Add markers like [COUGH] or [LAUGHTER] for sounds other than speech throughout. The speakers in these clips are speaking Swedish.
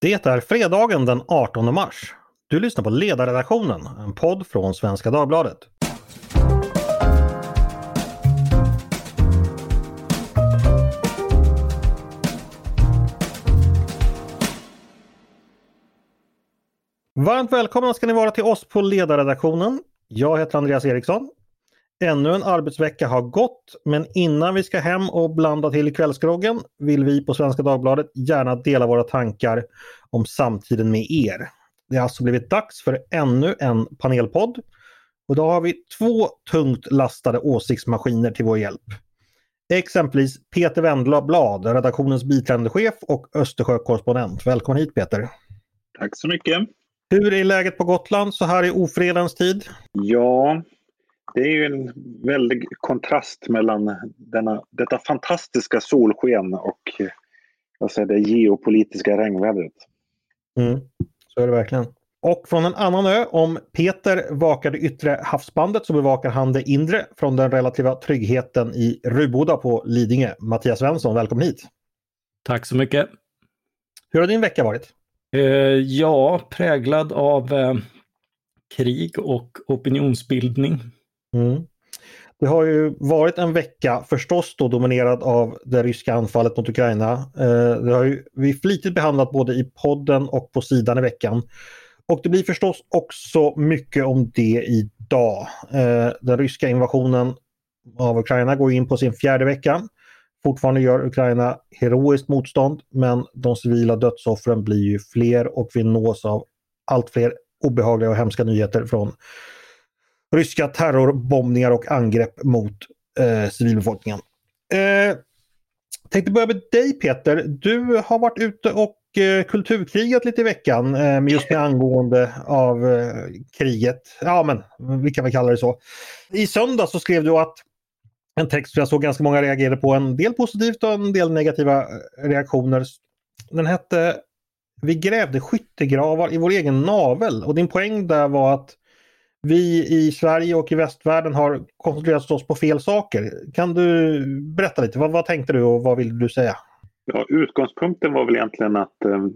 Det är fredagen den 18 mars. Du lyssnar på Ledarredaktionen, en podd från Svenska Dagbladet. Varmt välkomna ska ni vara till oss på Ledarredaktionen. Jag heter Andreas Eriksson. Ännu en arbetsvecka har gått men innan vi ska hem och blanda till kvällsgroggen vill vi på Svenska Dagbladet gärna dela våra tankar om samtiden med er. Det har alltså blivit dags för ännu en panelpodd. Och då har vi två tungt lastade åsiktsmaskiner till vår hjälp. Exempelvis Peter Wendblad, redaktionens biträdande chef och Östersjökorrespondent. Välkommen hit Peter! Tack så mycket! Hur är läget på Gotland så här i ofredens tid? Ja, det är ju en väldig kontrast mellan denna, detta fantastiska solsken och vad säger, det geopolitiska regnvädret. Mm, så är det verkligen. Och från en annan ö, om Peter vakar det yttre havsbandet så bevakar han det inre från den relativa tryggheten i Ruboda på Lidingö. Mattias Svensson, välkommen hit! Tack så mycket! Hur har din vecka varit? Eh, ja, präglad av eh, krig och opinionsbildning. Mm. Det har ju varit en vecka förstås då dominerad av det ryska anfallet mot Ukraina. Eh, det har ju vi flitigt behandlat både i podden och på sidan i veckan. Och det blir förstås också mycket om det idag. Eh, den ryska invasionen av Ukraina går in på sin fjärde vecka. Fortfarande gör Ukraina heroiskt motstånd men de civila dödsoffren blir ju fler och vi nås av allt fler obehagliga och hemska nyheter från ryska terrorbombningar och angrepp mot eh, civilbefolkningen. Eh, tänkte börja med dig Peter. Du har varit ute och eh, kulturkrigat lite i veckan eh, just med angående av eh, kriget. Ja men vi kan väl kalla det så. I söndag så skrev du att en text som jag såg ganska många reagerade på, en del positivt och en del negativa eh, reaktioner. Den hette Vi grävde skyttegravar i vår egen navel och din poäng där var att vi i Sverige och i västvärlden har koncentrerat oss på fel saker. Kan du berätta lite, vad, vad tänkte du och vad vill du säga? Ja, utgångspunkten var väl egentligen att eh,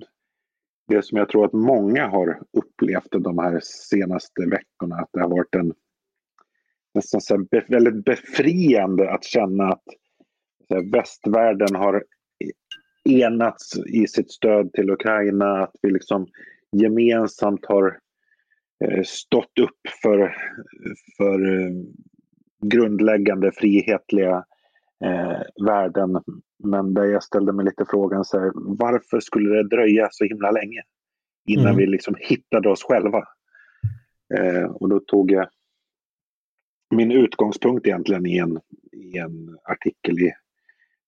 det som jag tror att många har upplevt de här senaste veckorna, att det har varit en nästan så be, väldigt befriande att känna att här, västvärlden har e-, enats i sitt stöd till Ukraina, att vi liksom gemensamt har stått upp för, för eh, grundläggande frihetliga eh, värden. Men där jag ställde mig lite frågan så här, varför skulle det dröja så himla länge innan mm. vi liksom hittade oss själva? Eh, och då tog jag min utgångspunkt egentligen i en, i en artikel i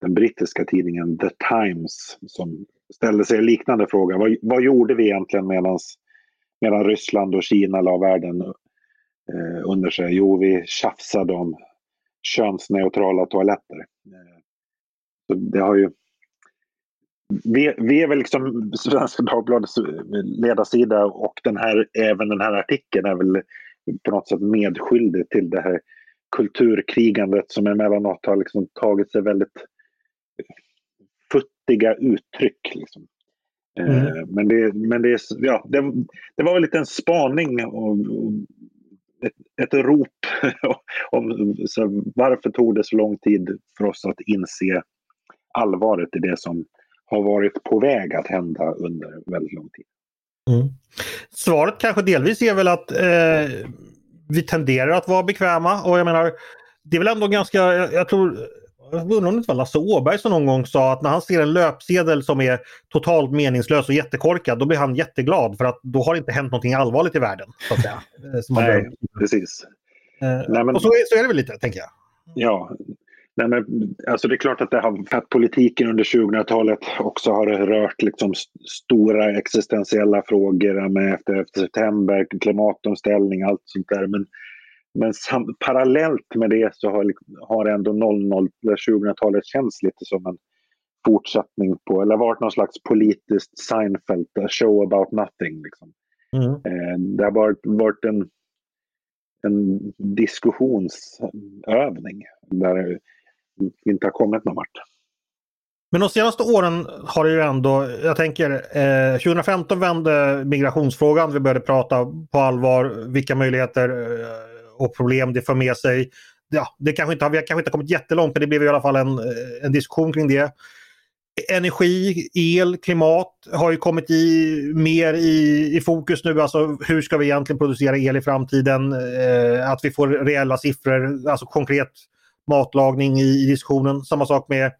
den brittiska tidningen The Times som ställde sig en liknande fråga. Vad, vad gjorde vi egentligen medans Medan Ryssland och Kina la världen eh, under sig. Jo, vi tjafsade om könsneutrala toaletter. Eh, så det har ju... Vi, vi är väl liksom Svenska Dagbladets ledarsida och den här, även den här artikeln är väl på något sätt medskyldig till det här kulturkrigandet som emellanåt har liksom tagit sig väldigt futtiga uttryck. Liksom. Mm. Eh, men, det, men det, ja, det, det var väl lite en spaning och, ett, ett rop [LAUGHS] om så varför tog det så lång tid för oss att inse allvaret i det som har varit på väg att hända under väldigt lång tid. Mm. Svaret kanske delvis är väl att eh, vi tenderar att vara bekväma och jag menar det är väl ändå ganska, jag, jag tror jag undrar om det inte var Lasse Åberg som någon gång sa att när han ser en löpsedel som är totalt meningslös och jättekorkad då blir han jätteglad för att då har det inte hänt någonting allvarligt i världen. Så att säga. [LAUGHS] Nej, precis. Eh, Nej, men... Och så är, så är det väl lite, tänker jag. Ja, Nej, men, alltså det är klart att, det har, att politiken under 2000-talet också har rört liksom stora existentiella frågor med efter, efter september, klimatomställning, allt sånt där. Men men sam, parallellt med det så har, har ändå 00-2000-talet känts lite som en fortsättning på, eller varit någon slags politiskt Seinfeld, a show about nothing. Liksom. Mm. Eh, det har varit, varit en, en diskussionsövning där vi inte har kommit någon vart. Men de senaste åren har det ju ändå, jag tänker eh, 2015 vände migrationsfrågan. Vi började prata på allvar vilka möjligheter eh, och problem det för med sig. Ja, det kanske inte, vi har kanske inte kommit jättelångt men det blev i alla fall en, eh, en diskussion kring det. Energi, el, klimat har ju kommit i, mer i, i fokus nu. Alltså hur ska vi egentligen producera el i framtiden? Eh, att vi får reella siffror, alltså konkret matlagning i, i diskussionen. Samma sak med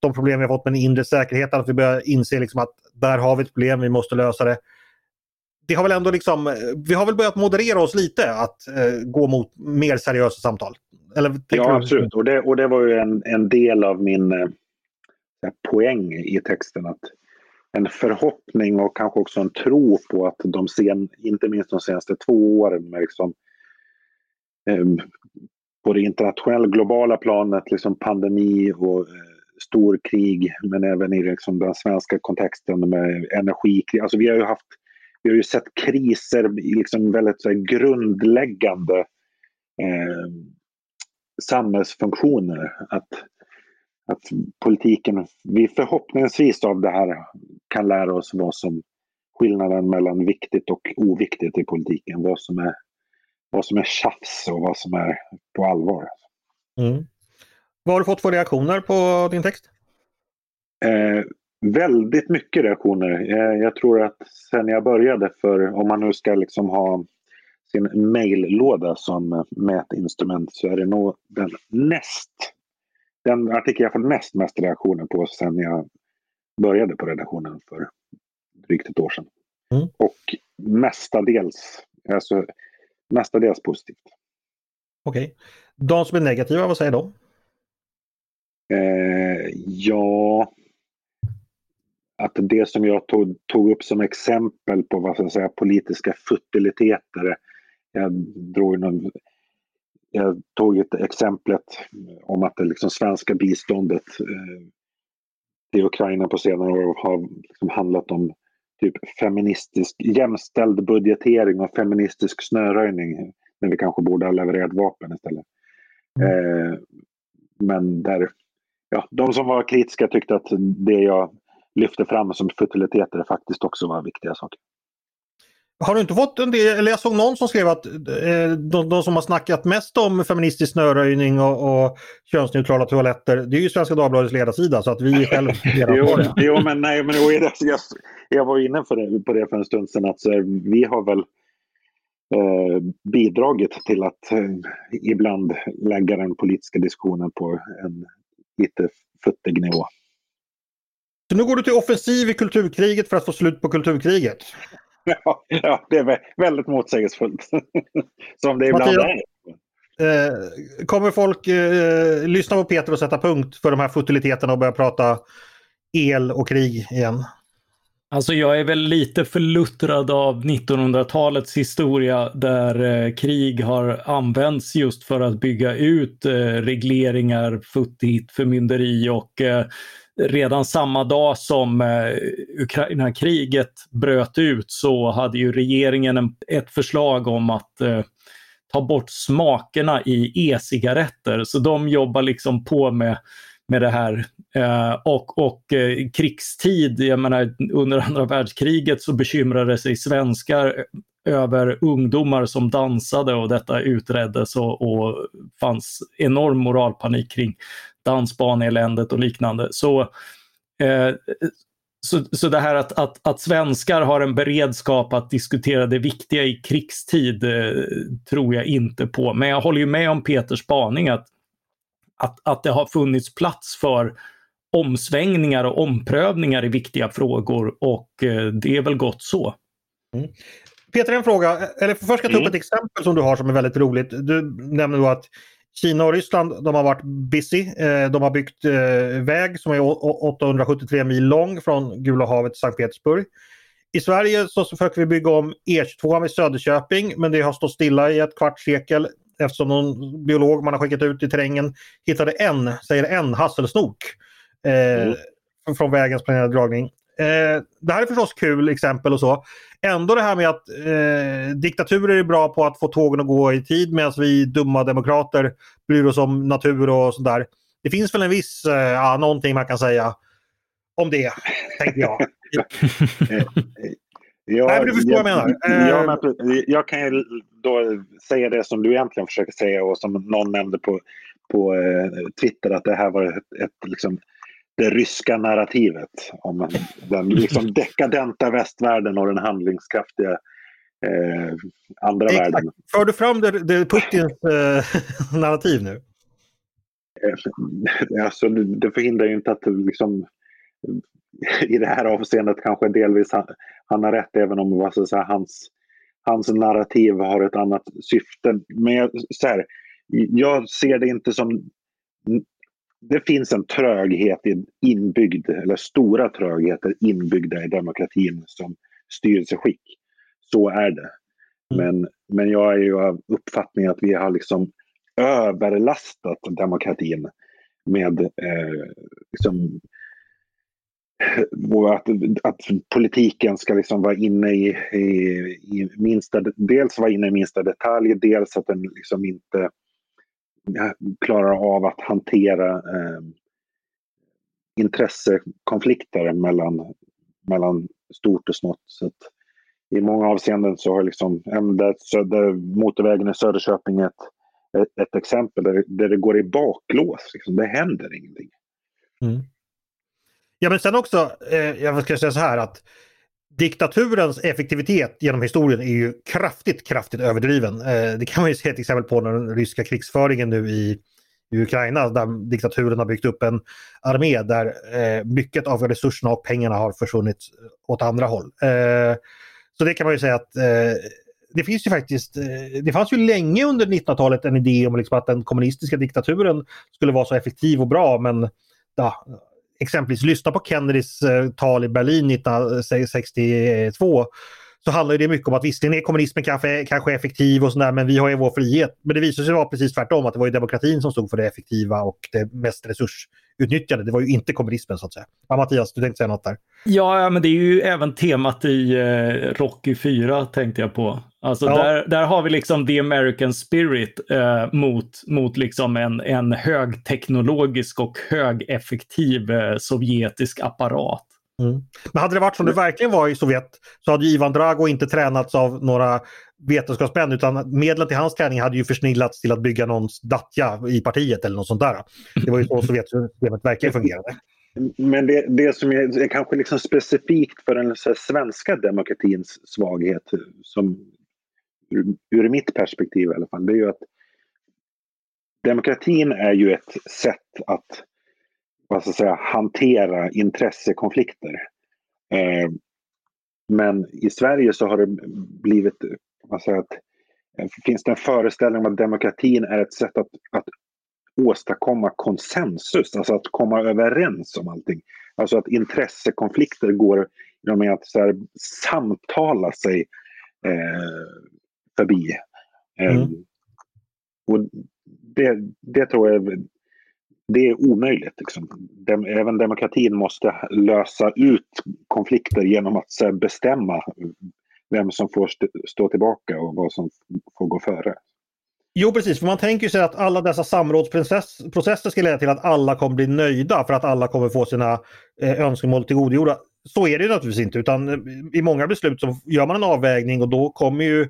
de problem vi har fått med den inre säkerheten. Att vi börjar inse liksom att där har vi ett problem, vi måste lösa det. Det har väl ändå liksom, vi har väl börjat moderera oss lite att eh, gå mot mer seriösa samtal. Eller, ja, absolut. Och det, och det var ju en, en del av min eh, poäng i texten. att En förhoppning och kanske också en tro på att de sen, inte minst de senaste två åren med liksom, eh, på det internationella globala planet, liksom pandemi och eh, storkrig men även i liksom den svenska kontexten med energikrig. Alltså vi har ju haft vi har ju sett kriser, liksom väldigt så grundläggande eh, samhällsfunktioner. Att, att politiken, vi förhoppningsvis av det här kan lära oss vad som skillnaden mellan viktigt och oviktigt i politiken. Vad som är, vad som är tjafs och vad som är på allvar. Mm. Vad har du fått för reaktioner på din text? Eh, väldigt mycket reaktioner. Eh, jag tror att sen jag började, för om man nu ska liksom ha sin maillåda som mätinstrument så är det nog den näst den artikel jag fått näst mest reaktioner på sen jag började på redaktionen för drygt ett år sedan. Mm. Och mestadels, alltså, mestadels positivt. Okej. Okay. De som är negativa, vad säger de? Eh, ja, att det som jag tog, tog, upp som exempel på vad ska säga, politiska futiliteter. Jag, drog någon, jag tog ett exemplet om att det liksom svenska biståndet eh, till Ukraina på senare år har liksom handlat om typ feministisk jämställd budgetering och feministisk snöröjning när vi kanske borde ha levererat vapen istället. Mm. Eh, men där ja, de som var kritiska tyckte att det jag lyfte fram som futiliteter faktiskt också var viktiga saker. Har du inte fått en del, eller jag såg någon som skrev att eh, de, de, som har snackat mest om feministisk snöröjning och, och könsneutrala toaletter, det är ju Svenska Dagbladets ledarsida så att vi [LAUGHS] själva jo, jo, men nej, men jag, jag var inne på det, på det för en stund sedan att så, vi har väl eh, bidragit till att eh, ibland lägga den politiska diskussionen på en lite futtig nivå. Så nu går du till offensiv i kulturkriget för att få slut på kulturkriget? Ja, ja det är väldigt motsägelsefullt. [LAUGHS] Som det ibland Mattias, är. Eh, kommer folk eh, lyssna på Peter och sätta punkt för de här futiliteterna och börja prata el och krig igen? Alltså jag är väl lite förluttrad av 1900-talets historia där eh, krig har använts just för att bygga ut eh, regleringar, futtigt förmynderi och eh, redan samma dag som eh, Ukraina-kriget bröt ut så hade ju regeringen en, ett förslag om att eh, ta bort smakerna i e-cigaretter. Så de jobbar liksom på med med det här. Eh, och och eh, krigstid, jag menar under andra världskriget så bekymrade sig svenskar eh, över ungdomar som dansade och detta utreddes och, och fanns enorm moralpanik kring dansbaneländet och liknande. Så, eh, så, så det här att, att, att svenskar har en beredskap att diskutera det viktiga i krigstid eh, tror jag inte på. Men jag håller ju med om Peters spaning att att, att det har funnits plats för omsvängningar och omprövningar i viktiga frågor och eh, det är väl gott så. Mm. Peter, en fråga. Eller först ska jag ta upp mm. ett exempel som du har som är väldigt roligt. Du nämner då att Kina och Ryssland de har varit busy. Eh, de har byggt eh, väg som är 873 mil lång från Gula havet till Sankt Petersburg. I Sverige så försöker vi bygga om E22 vid Söderköping men det har stått stilla i ett kvarts sekel eftersom någon biolog man har skickat ut i terrängen hittade en, säger en, hasselsnok eh, mm. från vägens planerade dragning. Eh, det här är förstås kul exempel och så. Ändå det här med att eh, diktaturer är bra på att få tågen att gå i tid medan vi dumma demokrater bryr oss om natur och sådär. Det finns väl en viss, eh, ja, någonting man kan säga om det, tänkte jag. [LAUGHS] Ja, Nej, men du förstår jag, vad jag menar. Ja, men, jag kan ju då säga det som du egentligen försöker säga och som någon nämnde på, på eh, Twitter att det här var ett, ett liksom, det ryska narrativet om den liksom [LAUGHS] dekadenta västvärlden och den handlingskraftiga eh, andra Exakt. världen. För du fram det, det Putins eh, [LAUGHS] narrativ nu? Eh, alltså, det förhindrar ju inte att liksom, i det här avseendet kanske delvis han, han har rätt även om vad säga, hans, hans narrativ har ett annat syfte. Men jag, så här, jag ser det inte som... Det finns en tröghet inbyggd, eller stora trögheter inbyggda i demokratin som styrelseskick. Så är det. Mm. Men, men jag är ju av uppfattningen att vi har liksom överlastat demokratin med eh, liksom, att, att politiken ska liksom vara inne i, i, i, minsta, dels vara inne i minsta detalj, dels att den liksom inte Eh, klarar av att hantera eh, intressekonflikter mellan, mellan stort och smått. Så att I många avseenden så har liksom, där, där motorvägen i Söderköping ett, ett, ett exempel där, där det går i baklås. Liksom. Det händer ingenting. Mm. Ja men sen också, eh, jag ska säga så här att diktaturens effektivitet genom historien är ju kraftigt, kraftigt överdriven. Eh, det kan man ju se ett exempel på när den ryska krigsföringen nu i, i Ukraina där diktaturen har byggt upp en armé där eh, mycket av resurserna och pengarna har försvunnit åt andra håll. Eh, så det kan man ju säga att eh, det finns ju faktiskt, eh, det fanns ju länge under 1900-talet en idé om liksom att den kommunistiska diktaturen skulle vara så effektiv och bra men ja, exempelvis lyssna på Kennedys eh, tal i Berlin 1962 så handlar det mycket om att visserligen är kommunismen kanske, kanske effektiv och sådär men vi har ju vår frihet. Men det visade sig vara precis tvärtom att det var ju demokratin som stod för det effektiva och det mest resursutnyttjande. Det var ju inte kommunismen så att säga. Ja, Mattias, du tänkte säga något där? Ja, men det är ju även temat i eh, Rocky 4 tänkte jag på. Alltså ja. där, där har vi liksom the American spirit eh, mot, mot liksom en, en högteknologisk och högeffektiv eh, sovjetisk apparat. Mm. Men hade det varit som det verkligen var i Sovjet så hade Ivan Drago inte tränats av några vetenskapsmän utan medlen till hans träning hade ju försnillats till att bygga någon datja i partiet eller något sånt där. Det var ju så [LAUGHS] Sovjetsystemet verkligen fungerade. Men det, det som är, är kanske liksom specifikt för den svenska demokratins svaghet som ur, ur mitt perspektiv i alla fall, det är ju att demokratin är ju ett sätt att vad ska jag säga, hantera intressekonflikter. Eh, men i Sverige så har det blivit, vad säger, att, eh, finns det en föreställning om att demokratin är ett sätt att, att åstadkomma konsensus, alltså att komma överens om allting. Alltså att intressekonflikter går med att så här, samtala sig eh, förbi. Mm. Um, och det, det tror jag det är omöjligt. Liksom. Dem, även demokratin måste lösa ut konflikter genom att här, bestämma vem som får st stå tillbaka och vad som får gå före. Jo precis, för man tänker sig att alla dessa samrådsprocesser ska leda till att alla kommer bli nöjda för att alla kommer få sina eh, önskemål tillgodogjorda. Så är det naturligtvis inte utan i många beslut så gör man en avvägning och då kommer ju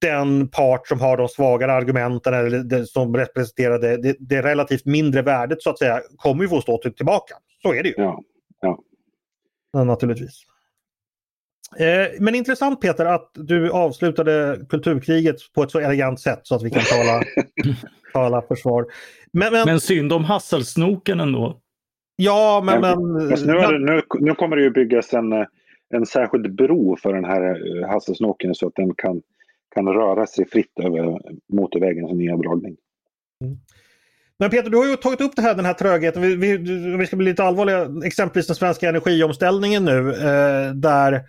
den part som har de svagare argumenten eller det, som representerar det, det, det, relativt mindre värdet så att säga kommer ju få stå tillbaka. Så är det ju. Ja, ja. ja naturligtvis. Eh, men intressant Peter att du avslutade kulturkriget på ett så elegant sätt så att vi kan tala, [LAUGHS] tala försvar. Men, men, men synd om hasselsnoken ändå. Ja, men... men, men nu, det, nu, nu, kommer det ju byggas en, en särskild bro för den här eh, hasselsnoken så att den kan kan röra sig fritt över motorvägens nya dragning. Mm. Men Peter, du har ju tagit upp det här, den här trögheten. Vi, vi, vi ska bli lite allvarliga. Exempelvis den svenska energiomställningen nu eh, där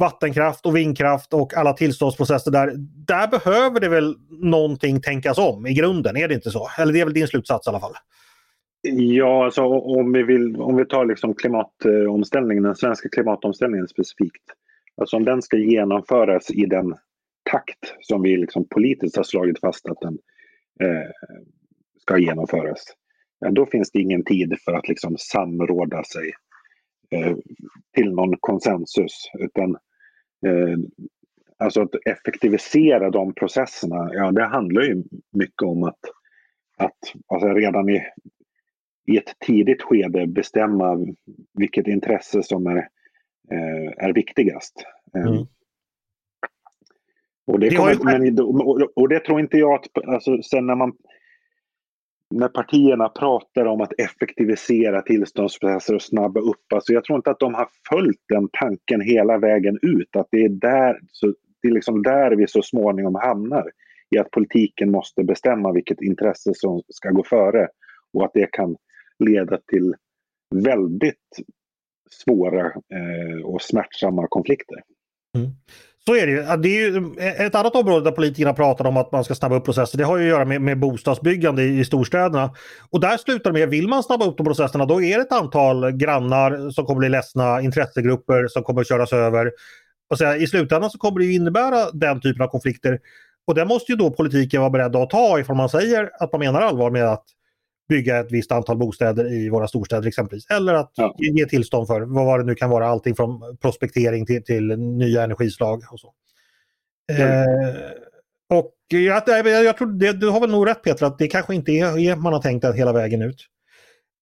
vattenkraft och vindkraft och alla tillståndsprocesser där. Där behöver det väl någonting tänkas om i grunden, är det inte så? Eller det är väl din slutsats i alla fall? Ja, alltså om vi, vill, om vi tar liksom klimatomställningen, den svenska klimatomställningen specifikt. Alltså om den ska genomföras i den takt som vi liksom politiskt har slagit fast att den eh, ska genomföras. Ja, då finns det ingen tid för att liksom samråda sig eh, till någon konsensus. Utan eh, alltså att effektivisera de processerna, ja det handlar ju mycket om att, att alltså redan i, i ett tidigt skede bestämma vilket intresse som är, eh, är viktigast. Eh, mm. Och det, kommer, men, och, och det tror inte jag att, alltså, sen när man när partierna pratar om att effektivisera tillståndsprocesser och snabba upp. Alltså jag tror inte att de har följt den tanken hela vägen ut. Att det är där, så, det är liksom där vi så småningom hamnar. I att politiken måste bestämma vilket intresse som ska gå före. Och att det kan leda till väldigt svåra eh, och smärtsamma konflikter. Mm. Så är det ju. Det är ju ett annat område där politikerna pratar om att man ska snabba upp processer. Det har ju att göra med, med bostadsbyggande i, i storstäderna. Och där slutar det med, vill man snabba upp de processerna då är det ett antal grannar som kommer bli ledsna, intressegrupper som kommer att köras över. Och så I slutändan så kommer det innebära den typen av konflikter. Och det måste ju då politiken vara beredd att ta ifall man säger att man menar allvar med att bygga ett visst antal bostäder i våra storstäder exempelvis. Eller att ja. ge tillstånd för vad det nu kan vara, allting från prospektering till, till nya energislag. och så. Mm. Eh, och jag, jag tror det, du har väl nog rätt Peter att det kanske inte är man har tänkt hela vägen ut.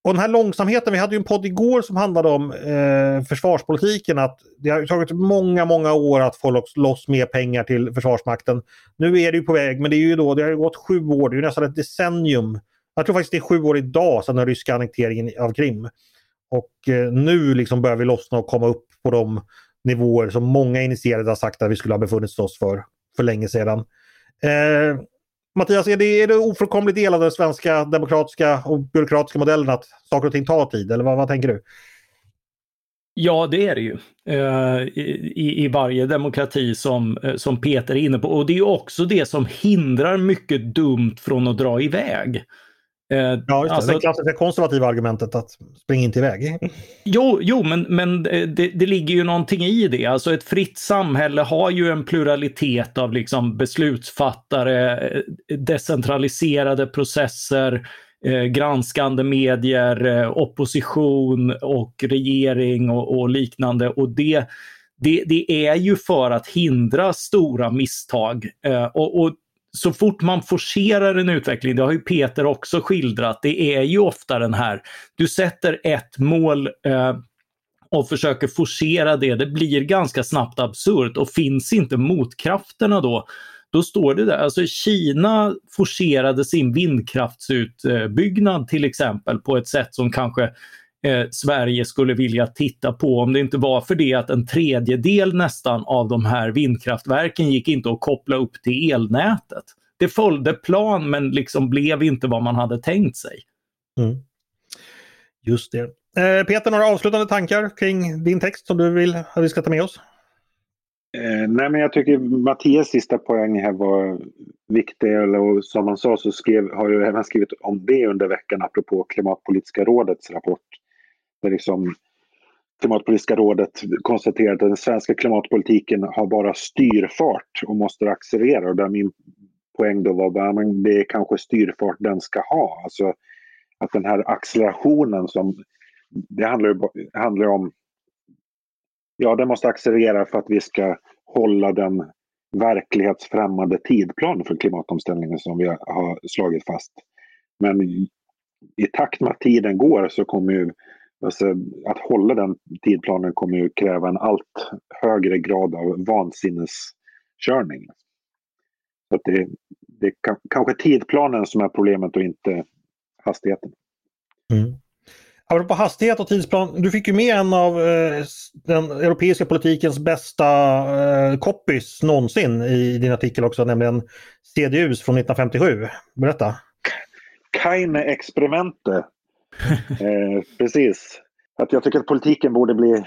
Och den här långsamheten, vi hade ju en podd igår som handlade om eh, försvarspolitiken. att Det har tagit många, många år att få loss, loss mer pengar till Försvarsmakten. Nu är det ju på väg, men det är ju då, det har gått sju år, det är nästan ett decennium jag tror faktiskt det är sju år idag sedan den ryska annekteringen av Krim. Och eh, nu liksom börjar vi lossna och komma upp på de nivåer som många initierade har sagt att vi skulle ha befunnit oss för, för länge sedan. Eh, Mattias, är det, är det ofrånkomlig del av den svenska demokratiska och byråkratiska modellen att saker och ting tar tid? Eller vad, vad tänker du? Ja, det är det ju. Eh, I, I varje demokrati som, eh, som Peter är inne på. Och det är också det som hindrar mycket dumt från att dra iväg. Eh, ja, just det. Alltså, det klassiska konservativa argumentet att springa inte iväg. Jo, jo men, men det, det, ligger ju någonting i det. Alltså ett fritt samhälle har ju en pluralitet av liksom beslutsfattare, eh, decentraliserade processer, eh, granskande medier, eh, opposition och regering och, och liknande. Och det, det, det, är ju för att hindra stora misstag. Eh, och, och så fort man forcerar en utveckling, det har ju Peter också skildrat, det är ju ofta den här, du sätter ett mål eh, och försöker forcera det, det blir ganska snabbt absurt och finns inte motkrafterna då, då står det där. Alltså Kina forcerade sin vindkraftsutbyggnad till exempel på ett sätt som kanske eh, Sverige skulle vilja titta på om det inte var för det att en tredjedel nästan av de här vindkraftverken gick inte att koppla upp till elnätet. Det följde plan men liksom blev inte vad man hade tänkt sig. Mm. Just det. Eh, Peter, några avslutande tankar kring din text som du vill att vi ska ta med oss? Eh, nej, men jag tycker Mattias sista poäng här var viktig. Eller, som han sa så skrev, har jag även skrivit om det under veckan apropå Klimatpolitiska rådets rapport liksom Klimatpolitiska rådet konstaterar att den svenska klimatpolitiken har bara styrfart och måste accelerera. Och där min poäng då var att det är kanske styrfart den ska ha. Alltså att den här accelerationen som det handlar, handlar om Ja, den måste accelerera för att vi ska hålla den verklighetsfrämmande tidplan för klimatomställningen som vi har slagit fast. Men i takt med att tiden går så kommer ju Alltså, att hålla den tidplanen kommer ju kräva en allt högre grad av vansinneskörning. Så att det, det är kanske tidplanen som är problemet och inte hastigheten. Mm. Apropå hastighet och tidsplan, du fick ju med en av eh, den europeiska politikens bästa eh, copies någonsin i din artikel också, nämligen CDUs från 1957. Berätta! Keine-experimente [LAUGHS] eh, precis. Att jag tycker att politiken borde bli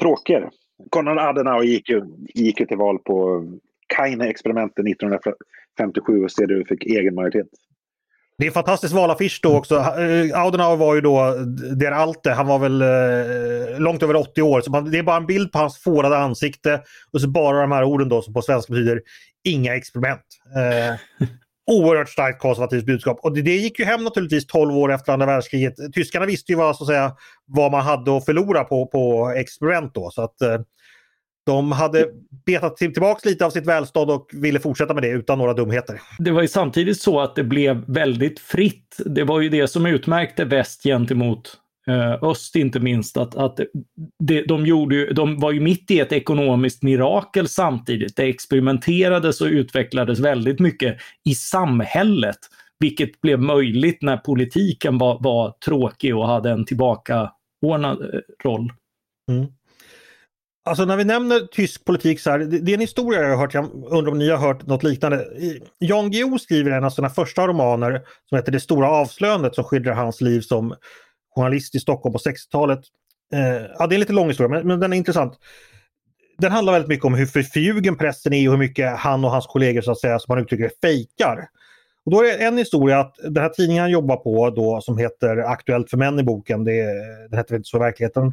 tråkigare. Konrad Adenauer gick ju, gick ju till val på Kaine-experimentet 1957 och CDU fick egen majoritet. Det är en fantastisk valaffisch då också. Eh, Adenauer var ju då der Alte. Han var väl eh, långt över 80 år. Så man, det är bara en bild på hans fårade ansikte och så bara de här orden då som på svenska betyder inga experiment. Eh, [LAUGHS] oerhört starkt konservativt budskap. Och det, det, gick ju hem naturligtvis 12 år efter andra världskriget. Tyskarna visste ju vad, så att säga, vad man hade att förlora på, på experiment då. Så att, eh, de hade betat tillbaka lite av sitt välstånd och ville fortsätta med det utan några dumheter. Det var ju samtidigt så att det blev väldigt fritt. Det var ju det som utmärkte väst gentemot Eh, öst inte minst. Att, att det, de, gjorde, de var ju mitt i ett ekonomiskt mirakel samtidigt. Det experimenterades och utvecklades väldigt mycket i samhället. Vilket blev möjligt när politiken var, var tråkig och hade en tillbakaordnad eh, roll. Mm. Alltså när vi nämner tysk politik så här, det, det är en historia jag har hört, jag undrar om ni har hört något liknande. Jan Guillou skriver en av sina första romaner som heter Det stora avslöjandet som skildrar hans liv som journalist i Stockholm på 60-talet. Eh, ja, det är en lite lång historia men, men, den är intressant. Den handlar väldigt mycket om hur förljugen pressen är och hur mycket han och hans kollegor så att säga, som han uttrycker det, fejkar. Och då är det en historia att den här tidningen han jobbar på då som heter Aktuellt för män i boken, det, den heter inte så i verkligheten.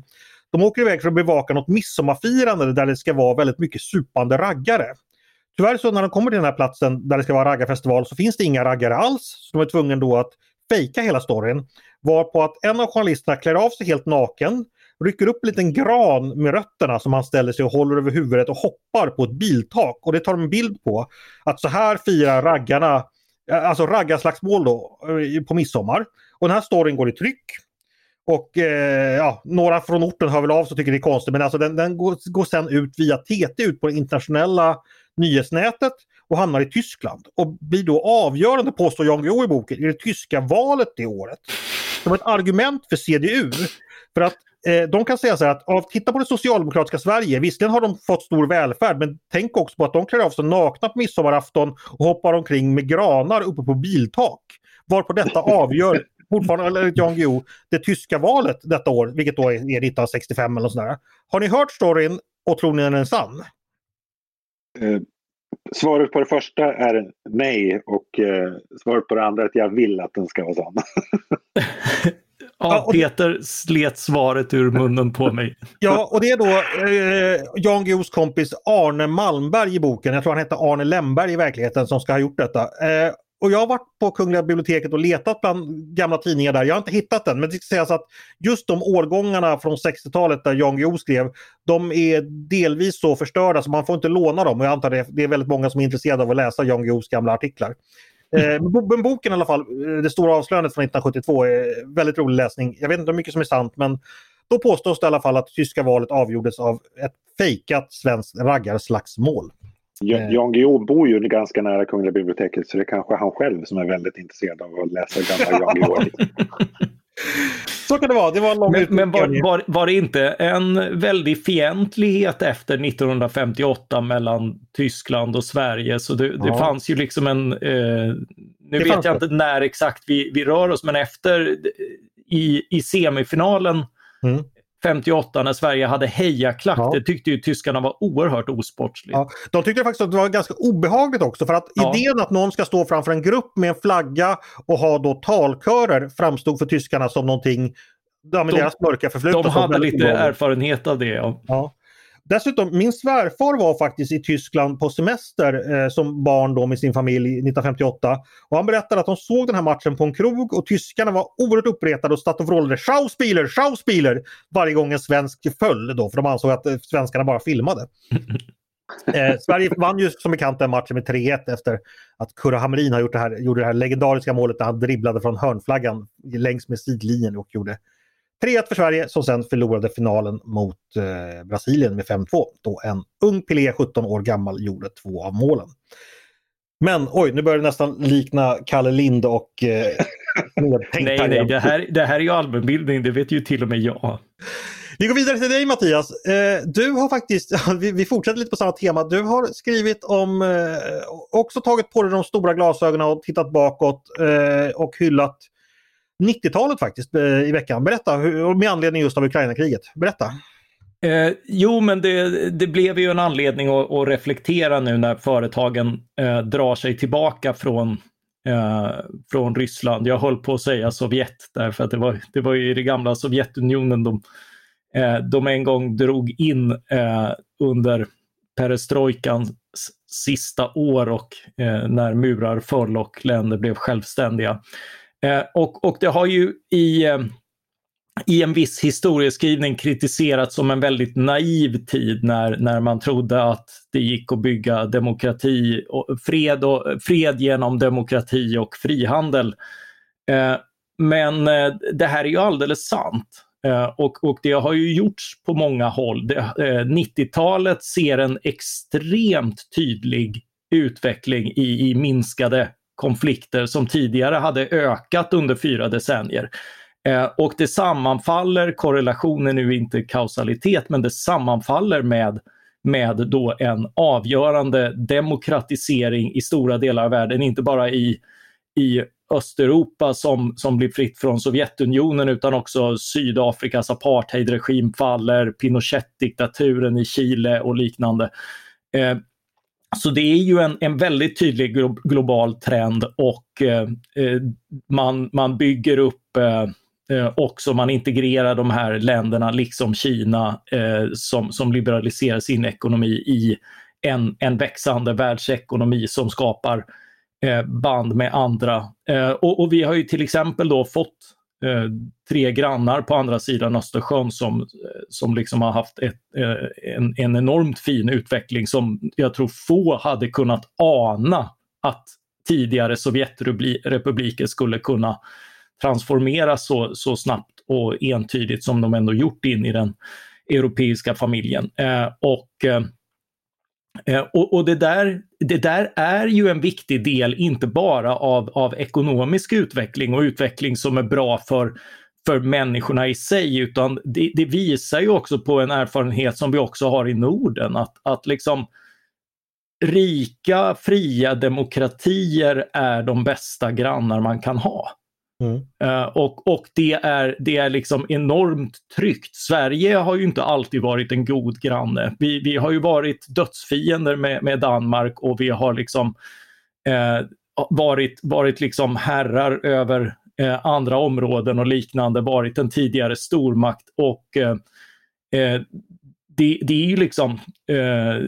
De åker iväg för att bevaka något midsommarfirande där det ska vara väldigt mycket supande raggare. Tyvärr så när de kommer till den här platsen där det ska vara raggarfestival så finns det inga raggare alls. Så de är tvungna då att fejka hela storyn. Varpå att en av journalisterna klär av sig helt naken, rycker upp en liten gran med rötterna som han ställer sig och håller över huvudet och hoppar på ett biltak. Och det tar de en bild på. Att så här firar raggarna, eh, alltså raggarslagsmål då, eh, på midsommar. Och den här storyn går i tryck. Och eh, ja, några från orten hör väl av sig och tycker det är konstigt men alltså den, den går, går sen ut via TT ut på det internationella nyhetsnätet och hamnar i Tyskland och blir då avgörande, påstår Jan Guillou i boken, i det tyska valet det året. Det var ett argument för CDU. För att eh, de kan säga så här att av, titta på det socialdemokratiska Sverige, visserligen har de fått stor välfärd men tänk också på att de klär av sig nakna på midsommarafton och hoppar omkring med granar uppe på biltak. Varpå detta [LAUGHS] avgör fortfarande, eller Jan Guillou, det tyska valet detta år, vilket då är 1965 eller sådär. Har ni hört storyn och tror ni den är sann? Svaret på det första är nej och eh, svaret på det andra är att jag vill att den ska vara sann. [LAUGHS] Ja, Peter slet svaret ur munnen på mig. [LAUGHS] Ja, och det är då eh, Jan Guillous kompis Arne Malmberg i boken, jag tror han hette Arne Lemberg i verkligheten, som ska ha gjort detta. Eh, och jag har varit på Kungliga biblioteket och letat bland gamla tidningar där. Jag har inte hittat den men det ska sägas att just de årgångarna från 60-talet där Jan Guillou skrev de är delvis så förstörda så man får inte låna dem. Och jag antar det, det är väldigt många som är intresserade av att läsa Jan Guillous gamla artiklar. Eh, men boken i alla fall, eh, Det stora avslöjandet från 1972 är väldigt rolig läsning. Jag vet inte hur mycket som är sant men då påstås det i alla fall att tyska valet avgjordes av ett fejkat svenskt raggarslagsmål. Eh. Jan Guillou bor ju ganska nära Kungliga biblioteket så det är kanske han själv som är väldigt intresserad av att läsa gamla Jan [LAUGHS] Guillou. Så kan det vara. Det var lång men, men var, var, var, det inte en väldig fientlighet efter 1958 mellan Tyskland och Sverige? Så det, det fanns ju liksom en... Eh, nu det vet jag det. inte när exakt vi, vi rör oss, men efter i, i semifinalen mm. 58 när Sverige hade hejaklack. Ja. Det tyckte ju tyskarna var oerhört osportsligt. Ja. De tyckte faktiskt att det var ganska obehagligt också för att ja. idén att någon ska stå framför en grupp med en flagga och ha då talkörer framstod för tyskarna som någonting Ja, de, deras mörka förflutna. De hade lite erfarenhet av det. Ja. Dessutom, min svärfar var faktiskt i Tyskland på semester eh, som barn då med sin familj 1958. Och han berättade att de såg den här matchen på en krog och tyskarna var oerhört uppretade och satt och vrålade Schauspieler, Schauspieler varje gång en svensk föll då för de ansåg att eh, svenskarna bara filmade. [LAUGHS] Eh, Sverige vann ju som bekant den matchen med 3-1 efter att Kurre Hamrin har gjort det här, gjorde det här legendariska målet där han dribblade från hörnflaggan längs med sidlinjen och gjorde 3-1 för Sverige som sen förlorade finalen mot eh, Brasilien med 5-2 då en ung Pelé, 17 år gammal, gjorde två av målen. Men oj, nu börjar det nästan likna Kalle Lind och eh, [LAUGHS] Nej, nej, det här, det här är ju allmänbildning, det vet ju till och med jag. Vi går vidare till dig Mattias. Eh, du har faktiskt, [LAUGHS] vi fortsätter lite på samma tema, du har skrivit om, eh, också tagit på dig de stora glasögonen och tittat bakåt eh, och hyllat 90-talet faktiskt eh, i veckan. Berätta, med anledning just av Ukraina-kriget. Berätta. Eh, jo, men det, det, blev ju en anledning att, att reflektera nu när företagen eh, drar sig tillbaka från, eh, från Ryssland. Jag höll på att säga Sovjet därför att det var, det var ju i det gamla Sovjetunionen de, eh, de en gång drog in eh, under perestrojkans sista år och eh, när murar föll och länder blev självständiga. Eh, och, och det har ju i, eh, i en viss historieskrivning kritiserats som en väldigt naiv tid när, när man trodde att det gick att bygga demokrati, och fred, och, fred genom demokrati och frihandel. Eh, men eh, det här är ju alldeles sant. Eh, och, och det har ju gjorts på många håll. 90-talet eh, ser en extremt tydlig utveckling i, i minskade konflikter som tidigare hade ökat under fyra decennier. Eh, och det sammanfaller, korrelationen är nu inte kausalitet, men det sammanfaller med, med då en avgörande demokratisering i stora delar av världen, inte bara i, i Östeuropa som, som blir fritt från Sovjetunionen utan också Sydafrikas apartheidregim faller, Pinochet-diktaturen i Chile och liknande. Eh, så det är ju en, en väldigt tydlig glo global trend och eh, eh man, man bygger upp eh, eh, också, man integrerar de här länderna, liksom Kina, eh, som, som liberaliserar sin ekonomi i en, en växande världsekonomi som skapar Eh, band med andra. Eh, och, och, vi har ju till exempel då fått eh, tre grannar på andra sidan Östersjön som, som liksom har haft ett, eh, en, en enormt fin utveckling som jag tror få hade kunnat ana att tidigare Sovjetrepubliker skulle kunna transformeras så, så snabbt och entydigt som de ändå gjort in i den europeiska familjen. Eh, och Eh, Eh, och, och det, där, det där är ju en viktig del, inte bara av, av ekonomisk utveckling och utveckling som är bra för, för människorna i sig, utan det, det, visar ju också på en erfarenhet som vi också har i Norden, att, att liksom rika, fria demokratier är de bästa grannar man kan ha. Mm. Uh, och och det, är, det är liksom enormt tryggt. Sverige har ju inte alltid varit en god granne. Vi, vi har ju varit dödsfiender med, med Danmark och vi har liksom uh, varit, varit liksom herrar över uh, andra områden och liknande, varit en tidigare stormakt och det, det, är ju liksom,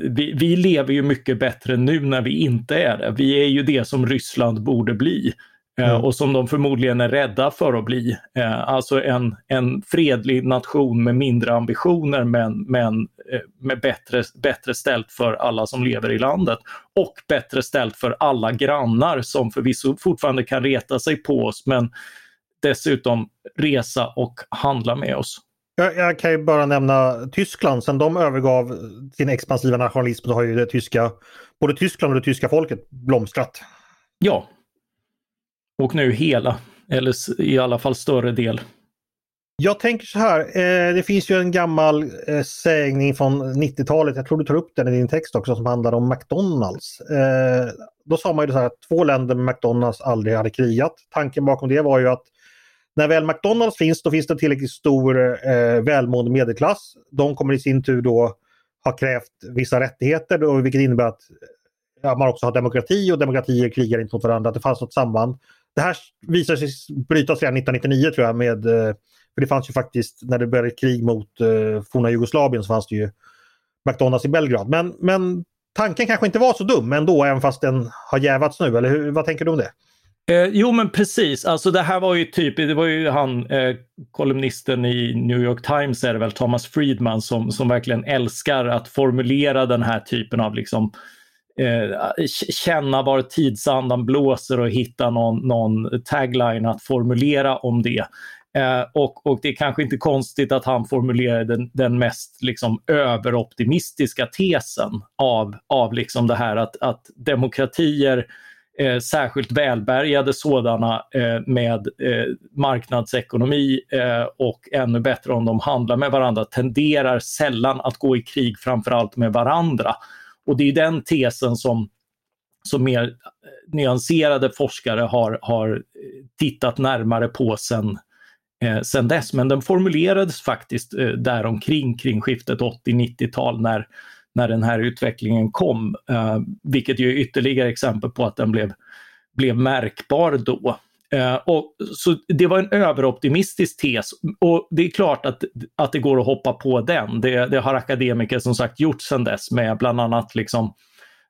vi, vi lever ju mycket bättre nu när vi inte är det. Vi är ju det som Ryssland borde bli. Eh, mm. och som de förmodligen är rädda för att bli. Eh, alltså en, en fredlig nation med mindre ambitioner men, men eh, med bättre, bättre ställt för alla som lever i landet. Och bättre ställt för alla grannar som förvisso fortfarande kan reta sig på oss men dessutom resa och handla med oss. Jag, jag kan ju bara nämna Tyskland. Sen de övergav sin expansiva nationalism så har ju det tyska, både Tyskland och det tyska folket blomstrat. Ja, och nu hela, eller i alla fall större del. Jag tänker så här, eh, det finns ju en gammal eh, sägning från 90-talet, jag tror du tar upp den i din text också, som handlar om McDonalds. Eh, då sa man ju så här att två länder med McDonalds aldrig hade krigat. Tanken bakom det var ju att när väl McDonalds finns, då finns det tillräckligt stor eh, välmående medelklass. De kommer i sin tur då ha krävt vissa rättigheter, då, vilket innebär att eh, ja, man också har demokrati och demokratier krigar inte mot varandra. Att det fanns något samband. Det här visade sig brytas redan 1999 tror jag. Med, eh, för det fanns ju faktiskt, när det började krig mot eh, forna Jugoslavien så fanns det ju McDonalds i Belgrad. Men, men tanken kanske inte var så dum ändå, även fast den har jävats nu. Eller hur, vad tänker du om det? Eh, jo men precis, alltså det här var ju typ, det var ju han eh, kolumnisten i New York Times är det väl, Thomas Friedman som, som verkligen älskar att formulera den här typen av liksom eh, känna var tidsandan blåser och hitta någon, någon tagline att formulera om det. Eh, och, och det är kanske inte konstigt att han formulerar den, den mest liksom, överoptimistiska tesen av, av liksom det här att, att demokratier Eh, särskilt välbärgade sådana eh, med eh, marknadsekonomi eh, och ännu bättre om de handlar med varandra tenderar sällan att gå i krig framförallt med varandra. Och det är den tesen som, som mer eh, nyanserade forskare har, har eh, tittat närmare på sen, eh, sen dess. Men den formulerades faktiskt eh, däromkring, kring skiftet 80-90-tal när, när den här utvecklingen kom. Eh, vilket ju är ytterligare exempel på att den blev, blev märkbar då. Eh, och, så det var en överoptimistisk tes och det är klart att, att det går att hoppa på den. Det, det har akademiker som sagt gjort sedan dess med bland annat liksom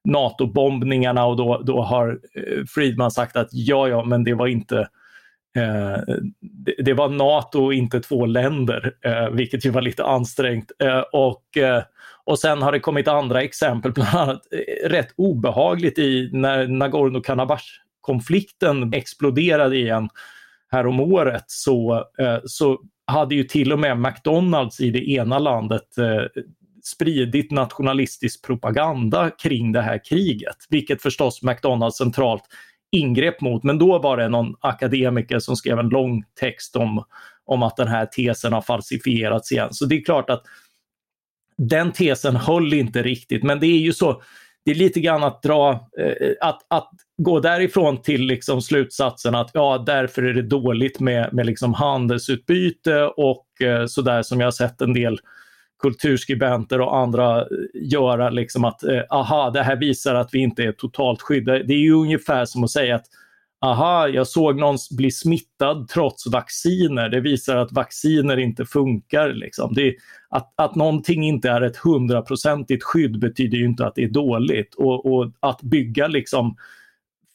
NATO-bombningarna och då, då har eh, Friedman sagt att ja, ja, men det var inte eh, det, det, var NATO och inte två länder, eh, vilket ju var lite ansträngt. Eh, och, eh, och sen har det kommit andra exempel, bland annat rätt obehagligt i när konflikten exploderade igen häromåret så, eh, så hade ju till och med McDonalds i det ena landet eh, spridit nationalistisk propaganda kring det här kriget, vilket förstås McDonalds centralt ingrep mot. Men då var det någon akademiker som skrev en lång text om, om att den här tesen har falsifierats igen. Så det är klart att den tesen höll inte riktigt, men det är ju så, det är lite grann att dra, eh, att, att gå därifrån till liksom slutsatsen att ja, därför är det dåligt med, med liksom handelsutbyte och eh, sådär som jag har sett en del kulturskribenter och andra eh, göra liksom att aha, det här visar att vi inte är totalt skyddade. Det är ju ungefär som att säga att aha, jag såg någon bli smittad trots vacciner. Det visar att vacciner inte funkar. Liksom. Det, att, att någonting inte är ett hundraprocentigt skydd betyder ju inte att det är dåligt. Och, och att bygga liksom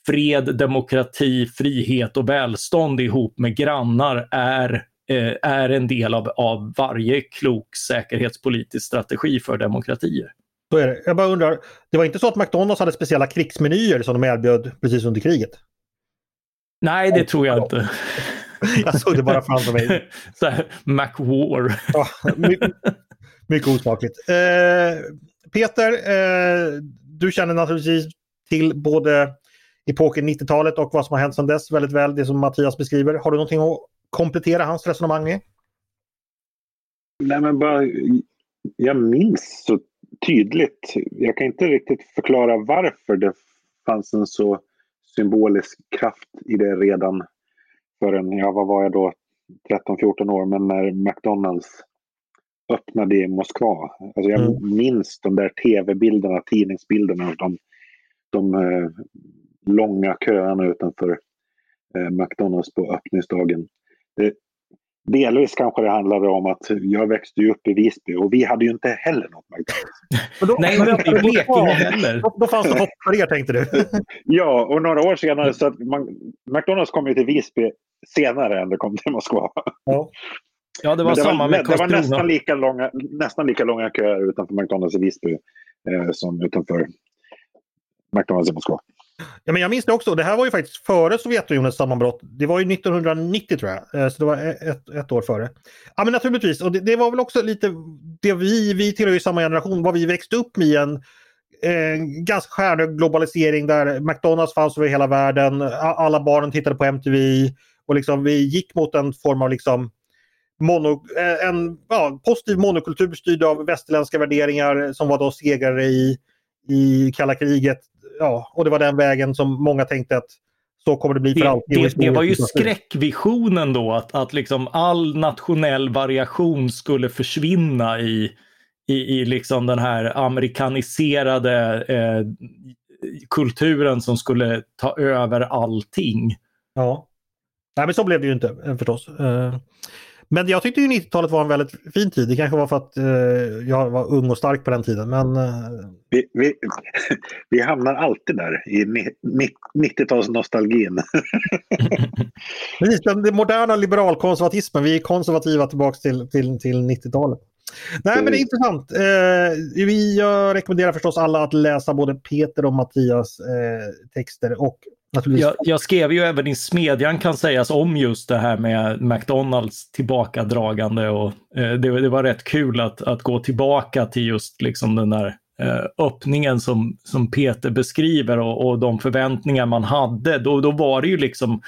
fred, demokrati, frihet och välstånd ihop med grannar är Eh, är en del av, av varje klok säkerhetspolitisk strategi för demokratier. Så är det. Jag bara undrar, det var inte så att McDonalds hade speciella krigsmenyer som de erbjöd precis under kriget? Nej, det tror jag inte. [LAUGHS] Jag såg det bara framför mig. [LAUGHS] så här, McWar. ja, mycket, mycket osmakligt. Eh, Peter, eh, du känner naturligtvis till både epoken 90-talet och vad som har hänt sedan dess väldigt väl, det som Mattias beskriver. Har du någonting att komplettera hans resonemang med? Nej, men bara, jag minns så tydligt. Jag kan inte riktigt förklara varför det fanns en så symbolisk kraft i det redan förrän, ja vad var jag då, 13-14 år, men när McDonalds öppnade i Moskva. Alltså jag mm. minns de där tv-bilderna, tidningsbilderna, de, de eh, långa köerna utanför eh, McDonalds på öppningsdagen. Det, delvis kanske det handlade om att jag växte upp i Visby och vi hade ju inte heller något McDonalds. [LAUGHS] Nej, inte i Blekinge heller. Då, då fanns det hopp för er tänkte du. [LAUGHS] ja, och några år senare så att man, McDonalds kom ju till Visby senare än det kom till Moskva. Ja. Ja, det var det samma var, med Det var nästan lika, långa, nästan lika långa köer utanför McDonalds i Visby eh, som utanför McDonalds i Moskva. Ja, men jag minns det också. Det här var ju faktiskt före Sovjetunionens sammanbrott. Det var ju 1990 tror jag. Eh, så det var e- ett, ett år före. Ja men naturligtvis. Och det, det var väl också lite det vi, vi tillhör ju samma generation, vad vi växte upp med en eh, ganska stjärnhög globalisering där McDonalds fanns över hela världen. Alla barnen tittade på MTV. Och liksom vi gick mot en form av liksom mono, eh, en ja, positiv monokultur styrd av västerländska värderingar som var då segrare i, i kalla kriget ja, och det var den vägen som många tänkte att så kommer det bli för det, alltid. Det, det var ju skräckvisionen då att, att liksom all nationell variation skulle försvinna i, i, i liksom den här amerikaniserade eh, kulturen som skulle ta över allting. Ja, Nej, men så blev det ju inte eh, förstås. Eh, men jag tyckte ju 90-talet var en väldigt fin tid. Det kanske var för att eh, jag var ung och stark på den tiden. Men, eh... vi, vi, [LAUGHS] vi, hamnar alltid där i 90-talsnostalgin. [LAUGHS] Precis, den moderna liberalkonservatismen. Vi är konservativa tillbaka till, till, till 90-talet. Nej men det är intressant. Eh, vi, jag rekommenderar förstås alla att läsa både Peter och Mattias eh, texter och jag, jag, skrev ju även i Smedjan kan sägas om just det här med McDonalds tillbakadragande och eh, det, det, var rätt kul att, att gå tillbaka till just liksom den där eh, öppningen som, som Peter beskriver och, och de förväntningar man hade. Då, då var det ju liksom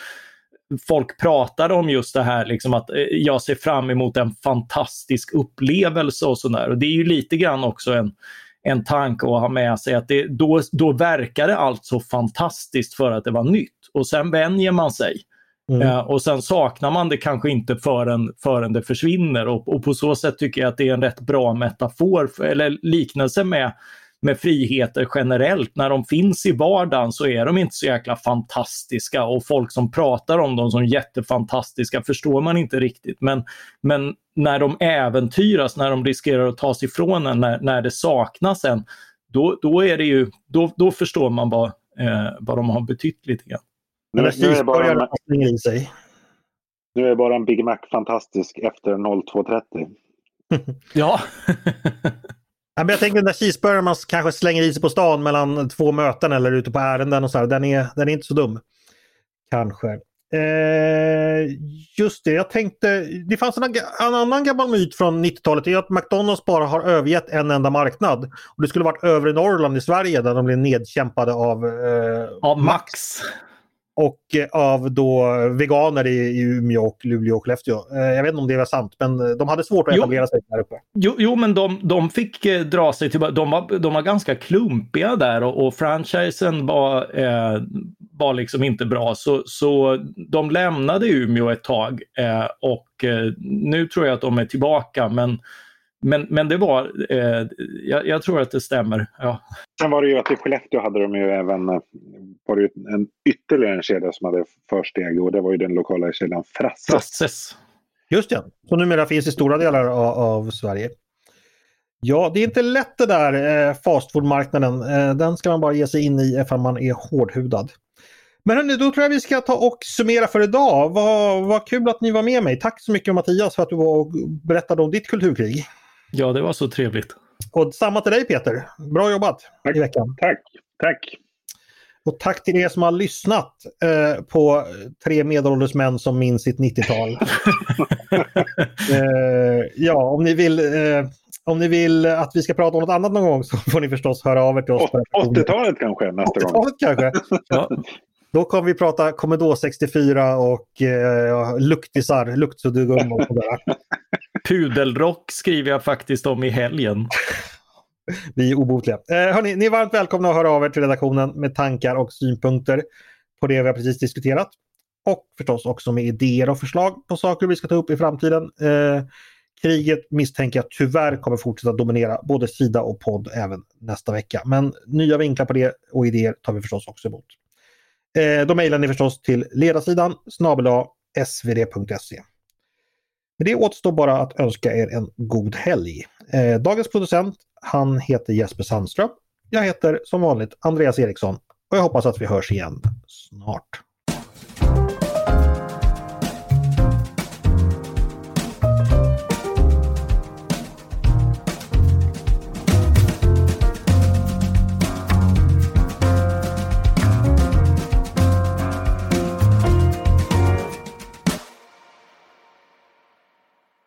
folk pratade om just det här liksom att eh, jag ser fram emot en fantastisk upplevelse och sådär. Och det är ju lite grann också en en tanke att ha med sig att det, då, då verkar det allt så fantastiskt för att det var nytt och sen vänjer man sig. Mm. Uh, och sen saknar man det kanske inte förrän, förrän det försvinner och, och på så sätt tycker jag att det är en rätt bra metafor för, eller liknelse med med friheter generellt. När de finns i vardagen så är de inte så jäkla fantastiska och folk som pratar om dem som jättefantastiska förstår man inte riktigt. Men, men när de äventyras, när de riskerar att tas ifrån en, när, när det saknas en, då, då, är det ju, då, då förstår man vad, eh, vad de har betytt lite grann. Nu, nu, är det bara, i sig. nu är bara en Big Mac fantastisk efter 02.30. [LAUGHS] [LAUGHS] ja. Men jag tänker den där cheeseburgaren man kanske slänger i sig på stan mellan två möten eller ute på ärenden och så här, den är, den är inte så dum. Kanske. Eh, just det, jag tänkte, det fanns en, en annan gammal myt från 90-talet, det är att McDonalds bara har övergett en enda marknad. Och Det skulle varit övre Norrland i Sverige där de blev nedkämpade av, eh, av Max. Max och eh, av då veganer i, Umeå, och Luleå och Skellefteå. Eh, jag vet inte om det var sant, men eh, de hade svårt att etablera sig där uppe. Jo, jo men de, de fick dra sig tillbaka. De var, de var ganska klumpiga där och, och franchisen var, eh, var liksom inte bra. Så, så de lämnade Umeå ett tag eh, och eh, nu tror jag att de är tillbaka. Men men, men det var, eh, jag, jag, tror att det stämmer. Ja. Sen var det ju att i Skellefteå hade de ju även var det en, ytterligare en kedja som hade försteg och det var ju den lokala kedjan Frasses. Frasses. Just det, som numera finns i stora delar av, av Sverige. Ja, det är inte lätt det där eh, fastfoodmarknaden. Eh, den ska man bara ge sig in i ifall man är hårdhudad. Men hörni, då tror jag vi ska ta och summera för idag. Vad, vad kul att ni var med mig. Tack så mycket Mattias för att du var och berättade om ditt kulturkrig. Ja, det var så trevligt. Och samma till dig Peter. Bra jobbat tack. i veckan. Tack, tack. Och tack till er som har lyssnat eh, på tre medelålders män som minns sitt 90-tal. [LAUGHS] eh, ja, om ni vill eh, om ni vill att vi ska prata om något annat någon gång så får ni förstås höra av er till oss. 80-talet kanske nästa 80 gång. kanske. ja. Då kommer vi prata Commodore 64 och eh, luktisar, luktsuddgum och sådär. [LAUGHS] Pudelrock skriver jag faktiskt om i helgen. [LAUGHS] Vi är obotliga. Eh, hörni, ni är varmt välkomna att höra av er till redaktionen med tankar och synpunkter på det vi har precis diskuterat. Och förstås också med idéer och förslag på saker vi ska ta upp i framtiden. Eh, kriget misstänker jag tyvärr kommer fortsätta dominera både sida och podd även nästa vecka. Men nya vinklar på det och idéer tar vi förstås också emot. Eh, då mejlar ni förstås till ledarsidan snabel svd.se. Med det återstår bara att önska er en god helg. Eh, dagens producent, han heter Jesper Sandström. Jag heter som vanligt Andreas Eriksson och jag hoppas att vi hörs igen snart.